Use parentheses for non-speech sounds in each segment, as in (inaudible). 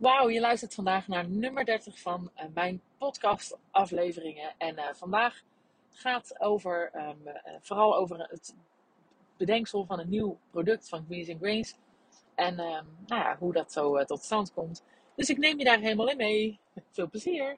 Wauw, je luistert vandaag naar nummer 30 van uh, mijn podcastafleveringen. En uh, vandaag gaat over, um, uh, vooral over het bedenksel van een nieuw product van Greens Grains. En um, nou ja, hoe dat zo tot stand komt. Dus ik neem je daar helemaal in mee. Veel plezier!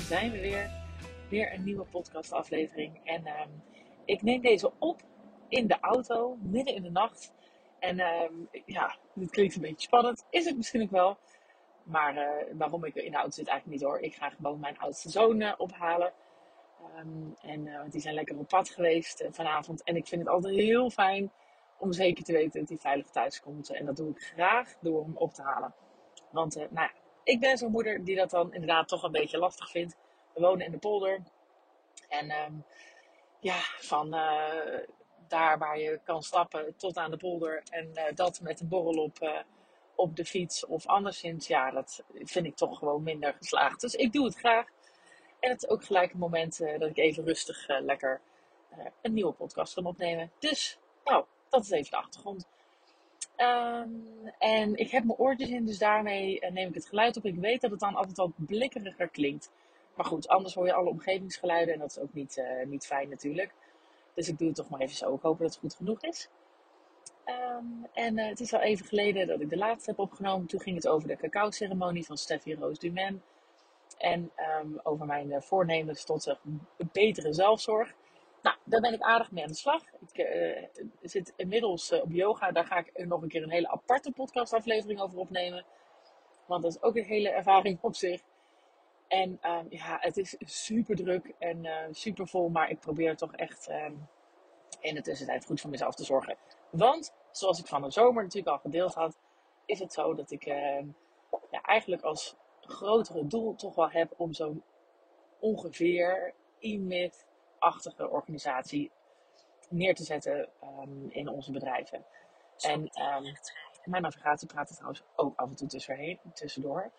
Zijn we weer. Weer een nieuwe podcastaflevering. En um, ik neem deze op in de auto, midden in de nacht. En um, ja, dit klinkt een beetje spannend. Is het misschien ook wel. Maar uh, waarom ik in de auto zit eigenlijk niet hoor. Ik ga gewoon mijn oudste zoon uh, ophalen. Um, en, want die zijn lekker op pad geweest vanavond. En ik vind het altijd heel fijn om zeker te weten dat hij veilig thuis komt. En dat doe ik graag door hem op te halen. Want nou ja, ik ben zo'n moeder die dat dan inderdaad toch een beetje lastig vindt. We wonen in de polder. En um, ja, van uh, daar waar je kan stappen tot aan de polder. En uh, dat met een borrel op, uh, op de fiets of anderszins. Ja, dat vind ik toch gewoon minder geslaagd. Dus ik doe het graag. En het is ook gelijk een moment dat ik even rustig lekker een nieuwe podcast kan opnemen. Dus, nou, dat is even de achtergrond. Um, en ik heb mijn oortjes in, dus daarmee uh, neem ik het geluid op. Ik weet dat het dan altijd wat blikkeriger klinkt. Maar goed, anders hoor je alle omgevingsgeluiden en dat is ook niet, uh, niet fijn natuurlijk. Dus ik doe het toch maar even zo. Ik hoop dat het goed genoeg is. Um, en uh, het is al even geleden dat ik de laatste heb opgenomen. Toen ging het over de cacao-ceremonie van Steffi Roos Dumen. En um, over mijn voornemens tot een betere zelfzorg. Nou, daar ben ik aardig mee aan de slag. Ik uh, zit inmiddels uh, op yoga. Daar ga ik nog een keer een hele aparte podcastaflevering over opnemen. Want dat is ook een hele ervaring op zich. En um, ja, het is super druk en uh, super vol. Maar ik probeer toch echt um, in de tussentijd goed voor mezelf te zorgen. Want, zoals ik van de zomer natuurlijk al gedeeld had, is het zo dat ik ja, eigenlijk als grotere doel toch wel heb om zo ongeveer e-mail achtige organisatie neer te zetten um, in onze bedrijven. En um, mijn navigatie praat er trouwens ook af en toe tussendoor.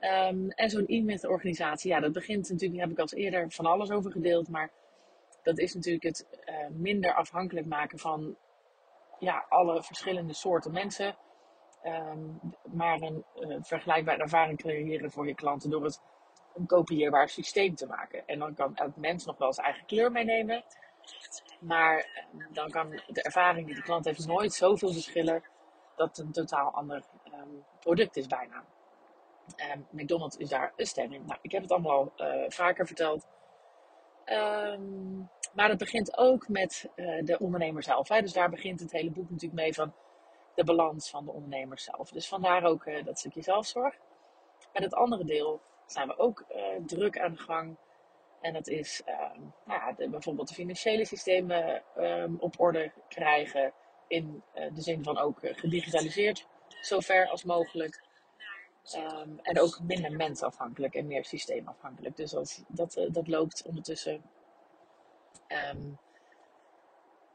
Um, en zo'n e-mail-organisatie, ja, dat begint natuurlijk, heb ik al eerder van alles over gedeeld, maar dat is natuurlijk het uh, minder afhankelijk maken van ja, alle verschillende soorten mensen. Um, maar een uh, vergelijkbare ervaring creëren voor je klanten door het een kopieerbaar systeem te maken. En dan kan elk mens nog wel zijn eigen kleur meenemen. Maar eh, dan kan de ervaring die de klant heeft nooit zoveel verschillen dat het een totaal ander um, product is bijna. Um, McDonald's is daar een stem in. Nou, ik heb het allemaal al uh, vaker verteld. Um, maar het begint ook met uh, de ondernemer zelf. Hè? Dus daar begint het hele boek natuurlijk mee van de balans van de ondernemer zelf. Dus vandaar ook dat stukje zelfzorg. En het andere deel zijn we ook uh, druk aan de gang. En dat is um, nou ja, de, bijvoorbeeld de financiële systemen um, op orde krijgen. In uh, de zin van ook uh, gedigitaliseerd, zover als mogelijk. Um, en ook minder mensafhankelijk en meer systeemafhankelijk. Dus dat, dat, dat loopt ondertussen.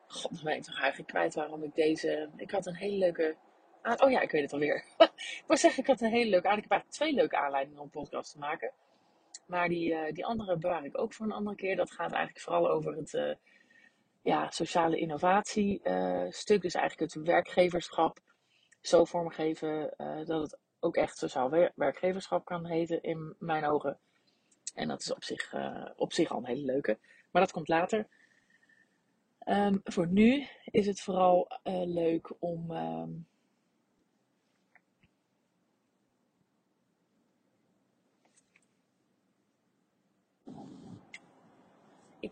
God, dan ben ik toch eigenlijk kwijt waarom ik deze. Ik had een hele leuke aan... Oh ja, ik weet het alweer. (laughs) ik wil zeggen, ik had een hele leuke. Ik heb eigenlijk twee leuke aanleidingen om een podcast te maken. Maar die, uh, die andere bewaar ik ook voor een andere keer. Dat gaat eigenlijk vooral over het uh, ja, sociale innovatie uh, stuk. Dus eigenlijk het werkgeverschap zo vormgeven dat het ook echt sociaal werkgeverschap kan heten in mijn ogen. En dat is op zich, op zich al een hele leuke. Maar dat komt later. Um, voor nu is het vooral leuk om... Um,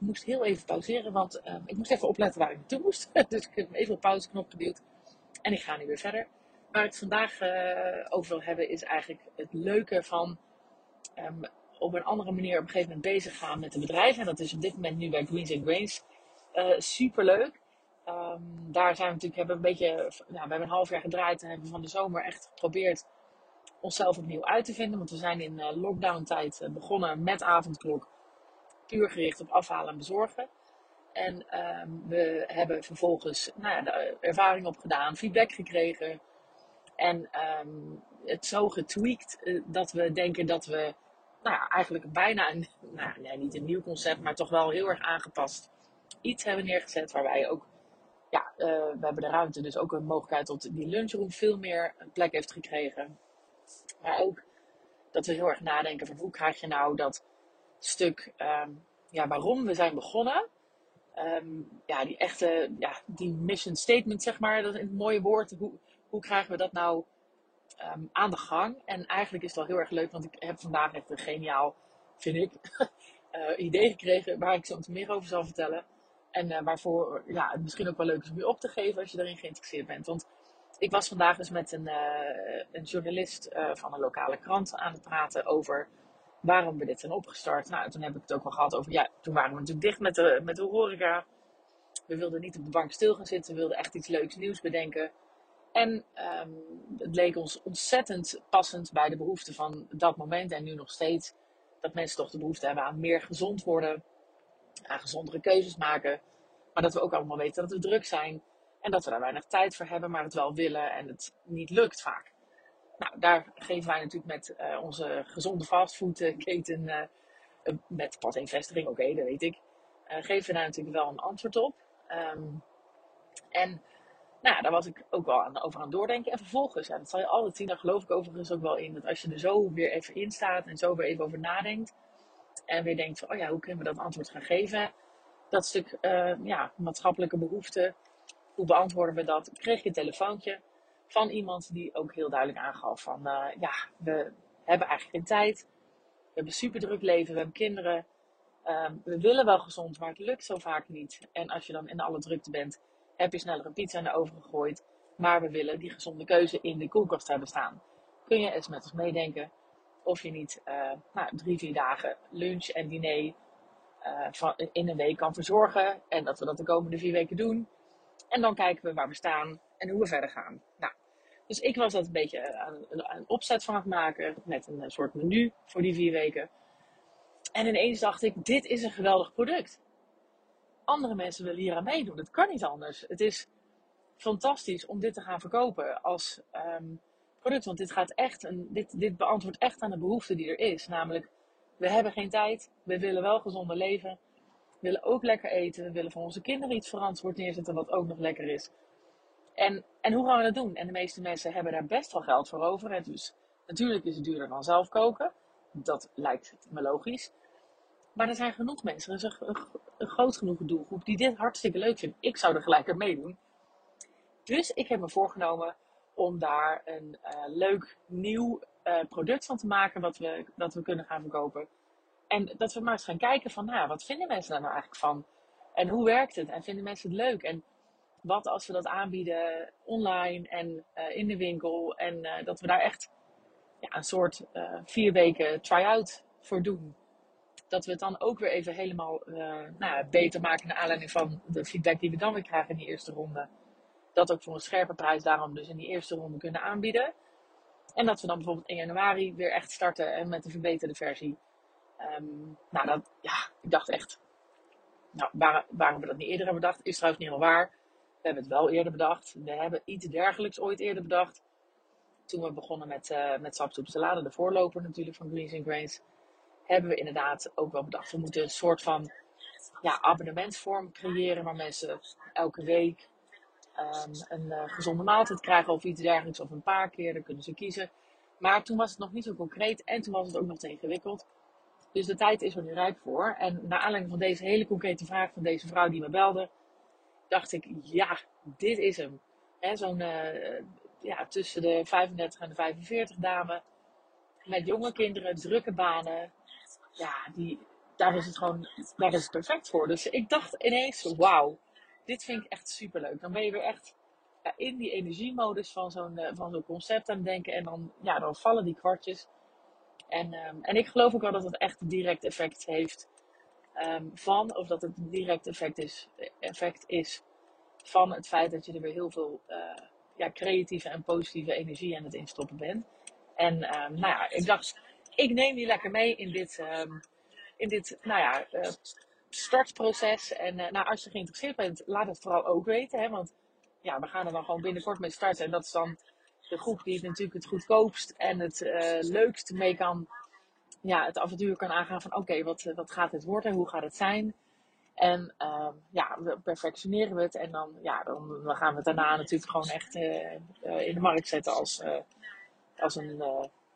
ik moest heel even pauzeren, want uh, ik moest even opletten waar ik naartoe moest. (laughs) dus ik heb even op pauzeknop geduwd. En ik ga nu weer verder. Waar ik het vandaag uh, over wil hebben is eigenlijk het leuke van um, op een andere manier op een gegeven moment bezig gaan met de bedrijven. En dat is op dit moment nu bij Greens and Grains uh, super leuk. Um, daar zijn we natuurlijk, hebben een beetje, nou, we hebben een half jaar gedraaid en hebben van de zomer echt geprobeerd onszelf opnieuw uit te vinden. Want we zijn in uh, lockdown tijd begonnen met avondklok puur gericht op afhalen en bezorgen. En um, we hebben vervolgens nou ja, de ervaring opgedaan, feedback gekregen. En um, het zo getweakt uh, dat we denken dat we nou ja, eigenlijk bijna een, (laughs) nou ja, niet een nieuw concept, maar toch wel heel erg aangepast iets hebben neergezet. Waarbij ook, ja, uh, we hebben de ruimte, dus ook een mogelijkheid tot die lunchroom veel meer een plek heeft gekregen. Maar ook dat we heel erg nadenken van hoe krijg je nou dat stuk, um, ja, waarom we zijn begonnen. Um, ja, die echte, ja, die mission statement, zeg maar, dat is een mooie woord. Hoe, hoe krijgen we dat nou um, aan de gang? En eigenlijk is het wel heel erg leuk, want ik heb vandaag echt een geniaal, vind ik, uh, (laughs) idee gekregen waar ik zo meer over zal vertellen. En uh, waarvoor ja, het misschien ook wel leuk is om je op te geven als je erin geïnteresseerd bent. Want ik was vandaag dus met een, uh, een journalist van een lokale krant aan het praten over waarom we dit zijn opgestart. Nou, toen heb ik het ook wel gehad over, ja, toen waren we natuurlijk dicht met de, met de horeca. We wilden niet op de bank stil gaan zitten, we wilden echt iets leuks nieuws bedenken. En um, het leek ons ontzettend passend bij de behoeften van dat moment en nu nog steeds. Dat mensen toch de behoefte hebben aan meer gezond worden, aan gezondere keuzes maken. Maar dat we ook allemaal weten dat we druk zijn en dat we daar weinig tijd voor hebben, maar het wel willen en het niet lukt vaak. Nou, daar geven wij natuurlijk met uh, onze gezonde fastfoodketen, uh, met pas vestiging, oké, dat weet ik, uh, geven daar natuurlijk wel een antwoord op. Um, en nou, daar was ik ook wel aan, over aan het doordenken. En vervolgens, ja, dat zal je altijd zien, daar geloof ik overigens ook wel in, dat als je er zo weer even in staat en zo weer even over nadenkt, en weer denkt van, oh ja, hoe kunnen we dat antwoord gaan geven? Dat stuk ja, maatschappelijke behoeften, hoe beantwoorden we dat? Kreeg ik een telefoontje van iemand die ook heel duidelijk aangaf van, uh, ja, we hebben eigenlijk geen tijd. We hebben super druk leven, we hebben kinderen. Um, we willen wel gezond, maar het lukt zo vaak niet. En als je dan in alle drukte bent, heb je sneller een pizza naar oven gegooid. Maar we willen die gezonde keuze in de koelkast hebben staan. Kun je eens met ons meedenken of je niet uh, nou, drie, vier dagen lunch en diner van, in een week kan verzorgen. En dat we dat de komende vier weken doen. En dan kijken we waar we staan en hoe we verder gaan. Nou, dus ik was dat een beetje aan een opzet van het maken met een soort menu voor die vier weken. En ineens dacht ik, dit is een geweldig product. Andere mensen willen hier aan meedoen. Het kan niet anders. Het is fantastisch om dit te gaan verkopen als um, product. Want dit, gaat echt een, dit, dit beantwoordt echt aan de behoefte die er is. Namelijk, we hebben geen tijd. We willen wel gezonder leven. We willen ook lekker eten. We willen voor onze kinderen iets verantwoord neerzetten wat ook nog lekker is. En, en hoe gaan we dat doen? En de meeste mensen hebben daar best wel geld voor over. Hè? Dus natuurlijk is het duurder dan zelf koken. Dat lijkt me logisch. Maar er zijn genoeg mensen, er is een, groot genoeg doelgroep die dit hartstikke leuk vindt. Ik zou er gelijk aan meedoen. Dus ik heb me voorgenomen om daar een uh, leuk nieuw uh, product van te maken wat we, dat we kunnen gaan verkopen. En dat we maar eens gaan kijken van, nou, wat vinden mensen daar nou eigenlijk van? En hoe werkt het? En vinden mensen het leuk? En wat als we dat aanbieden online en uh, in de winkel. En uh, dat we daar echt ja, een soort uh, vier weken try-out voor doen. Dat we het dan ook weer even helemaal nou beter maken naar aanleiding van de feedback die we dan weer krijgen in die eerste ronde. Dat ook voor een scherpe prijs daarom dus in die eerste ronde kunnen aanbieden. En dat we dan bijvoorbeeld in januari weer echt starten en met een verbeterde versie. Um, nou, dat, ja, ik dacht echt, nou, waar, waarom we dat niet eerder hebben bedacht, is trouwens niet helemaal waar. We hebben het wel eerder bedacht. We hebben iets dergelijks ooit eerder bedacht. Toen we begonnen met, uh, met sapsoep salade, de voorloper natuurlijk van Greens and Grains, hebben we inderdaad ook wel bedacht. We moeten een soort van ja, abonnementsvorm creëren waar mensen elke week um, een uh, gezonde maaltijd krijgen of iets dergelijks, of een paar keer, dan kunnen ze kiezen. Maar toen was het nog niet zo concreet en toen was het ook nog te ingewikkeld. Dus de tijd is er nu rijp voor. En naar aanleiding van deze hele concrete vraag van deze vrouw die me belde, dacht ik, ja, dit is hem. Zo'n uh, ja, tussen de 35 en de 45 dame. Met jonge kinderen, drukke banen. Ja, die, daar is het gewoon daar is het perfect voor. Dus ik dacht ineens, wauw, dit vind ik echt superleuk. Dan ben je weer echt in die energiemodus van zo'n uh, van zo'n concept aan het denken. En dan, ja, dan vallen die kwartjes. En, um, en ik geloof ook wel dat het echt een direct effect heeft um, van, of dat het een direct effect is, effect is van het feit dat je er weer heel veel uh, ja, creatieve en positieve energie aan het instoppen bent. En um, nou ja, ik dacht, ik neem die lekker mee in dit, um, in dit nou ja, uh, startproces. En uh, nou, als je geïnteresseerd bent, laat het vooral ook weten. Hè, want ja, we gaan er dan gewoon binnenkort mee starten. En dat is dan de groep die het natuurlijk het goedkoopst en het leukst mee kan ja, het avontuur kan aangaan van oké, wat, wat gaat dit worden? Hoe gaat het zijn? En uh, ja, we perfectioneren we het. En dan, ja, dan, gaan we het daarna natuurlijk gewoon echt uh, uh, in de markt zetten als, als een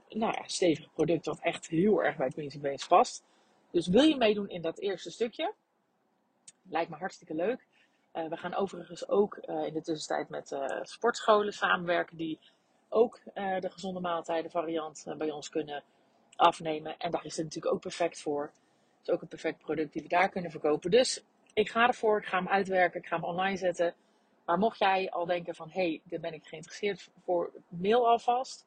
nou ja, stevig product wat echt heel erg bij Queen's Base past. Dus wil je meedoen in dat eerste stukje? Lijkt me hartstikke leuk. we gaan overigens ook in de tussentijd met sportscholen samenwerken die ook de gezonde maaltijden variant bij ons kunnen afnemen. En daar is het natuurlijk ook perfect voor. Het is ook een perfect product die we daar kunnen verkopen. Dus ik ga ervoor, ik ga hem uitwerken, ik ga hem online zetten. Maar mocht jij al denken van, hé, hey, daar ben ik geïnteresseerd voor, mail alvast.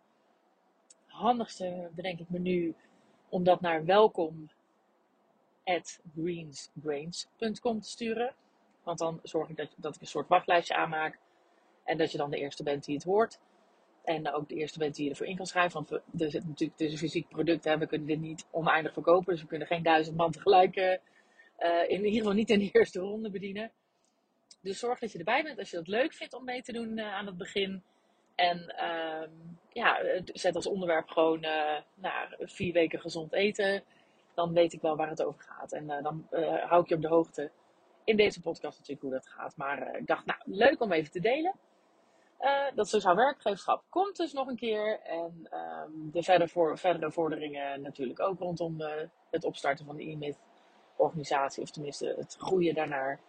Handigste bedenk ik me nu om dat naar welkom greensbrains.com te sturen. Want dan zorg ik dat, dat ik een soort wachtlijstje aanmaak. En dat je dan de eerste bent die het hoort. En ook de eerste bent die je ervoor in kan schrijven. Want we, er zit natuurlijk tussen fysiek product. Hè, we kunnen dit niet oneindig verkopen. Dus we kunnen geen duizend man tegelijk. Uh, in ieder geval niet in de (laughs) eerste ronde bedienen. Dus zorg dat je erbij bent als je dat leuk vindt om mee te doen uh, aan het begin. En uh, ja, zet als onderwerp gewoon nou, vier weken gezond eten. Dan weet ik wel waar het over gaat. En dan hou ik je op de hoogte in deze podcast natuurlijk hoe dat gaat. Maar ik dacht, nou, leuk om even te delen. Uh, dat sociaal werkgeverschap komt dus nog een keer. En um, de verder voor, verdere vorderingen natuurlijk ook rondom het opstarten van de e-myth-organisatie. Of tenminste het groeien daarnaar.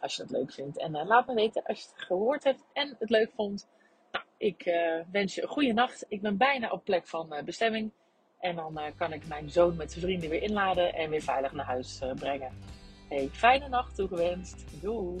Als je dat leuk vindt. En uh, laat me weten als je het gehoord hebt en het leuk vond. Nou, ik wens je een goede nacht. Ik ben bijna op plek van bestemming. En dan kan ik mijn zoon met zijn vrienden weer inladen en weer veilig naar huis brengen. Hey, fijne nacht toegewenst. Doei!